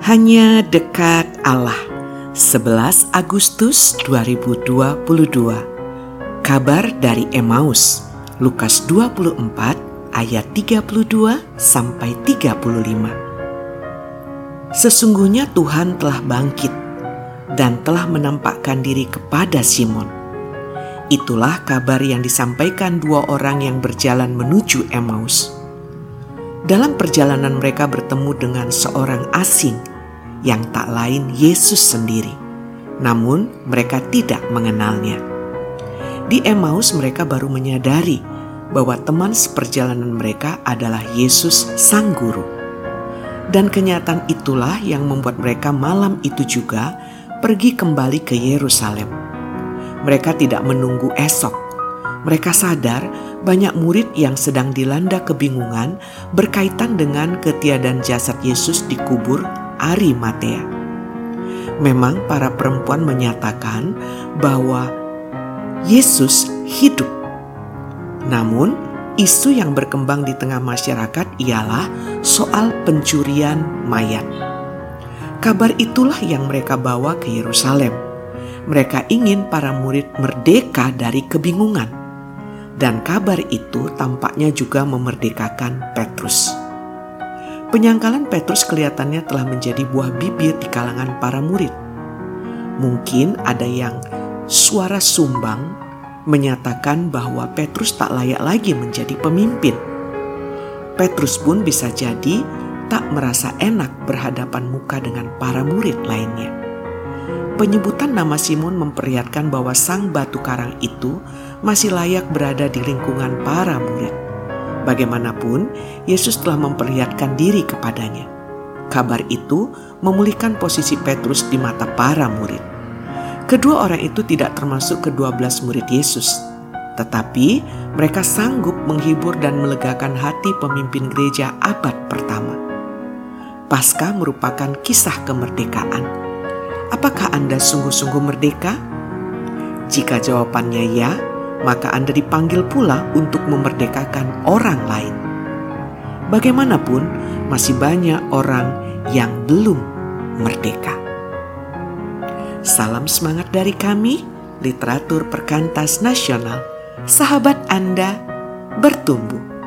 Hanya dekat Allah. 11 Agustus 2022 Kabar dari Emmaus Lukas 24 ayat 32 sampai 35 Sesungguhnya Tuhan telah bangkit dan telah menampakkan diri kepada Simon. Itulah kabar yang disampaikan dua orang yang berjalan menuju Emmaus. Dalam perjalanan mereka bertemu dengan seorang asing yang tak lain Yesus sendiri. Namun mereka tidak mengenalnya. Di Emmaus mereka baru menyadari bahwa teman seperjalanan mereka adalah Yesus Sang Guru. Dan kenyataan itulah yang membuat mereka malam itu juga pergi kembali ke Yerusalem. Mereka tidak menunggu esok. Mereka sadar banyak murid yang sedang dilanda kebingungan berkaitan dengan ketiadaan jasad Yesus di kubur Arimatea. Memang para perempuan menyatakan bahwa Yesus hidup. Namun, isu yang berkembang di tengah masyarakat ialah soal pencurian mayat. Kabar itulah yang mereka bawa ke Yerusalem mereka ingin para murid merdeka dari kebingungan. Dan kabar itu tampaknya juga memerdekakan Petrus. Penyangkalan Petrus kelihatannya telah menjadi buah bibir di kalangan para murid. Mungkin ada yang suara sumbang menyatakan bahwa Petrus tak layak lagi menjadi pemimpin. Petrus pun bisa jadi tak merasa enak berhadapan muka dengan para murid lainnya. Penyebutan nama Simon memperlihatkan bahwa sang batu karang itu masih layak berada di lingkungan para murid. Bagaimanapun, Yesus telah memperlihatkan diri kepadanya. Kabar itu memulihkan posisi Petrus di mata para murid. Kedua orang itu tidak termasuk kedua belas murid Yesus, tetapi mereka sanggup menghibur dan melegakan hati pemimpin gereja abad pertama. Paskah merupakan kisah kemerdekaan Apakah Anda sungguh-sungguh merdeka? Jika jawabannya ya, maka Anda dipanggil pula untuk memerdekakan orang lain. Bagaimanapun, masih banyak orang yang belum merdeka. Salam semangat dari kami, literatur perkantas nasional. Sahabat Anda bertumbuh.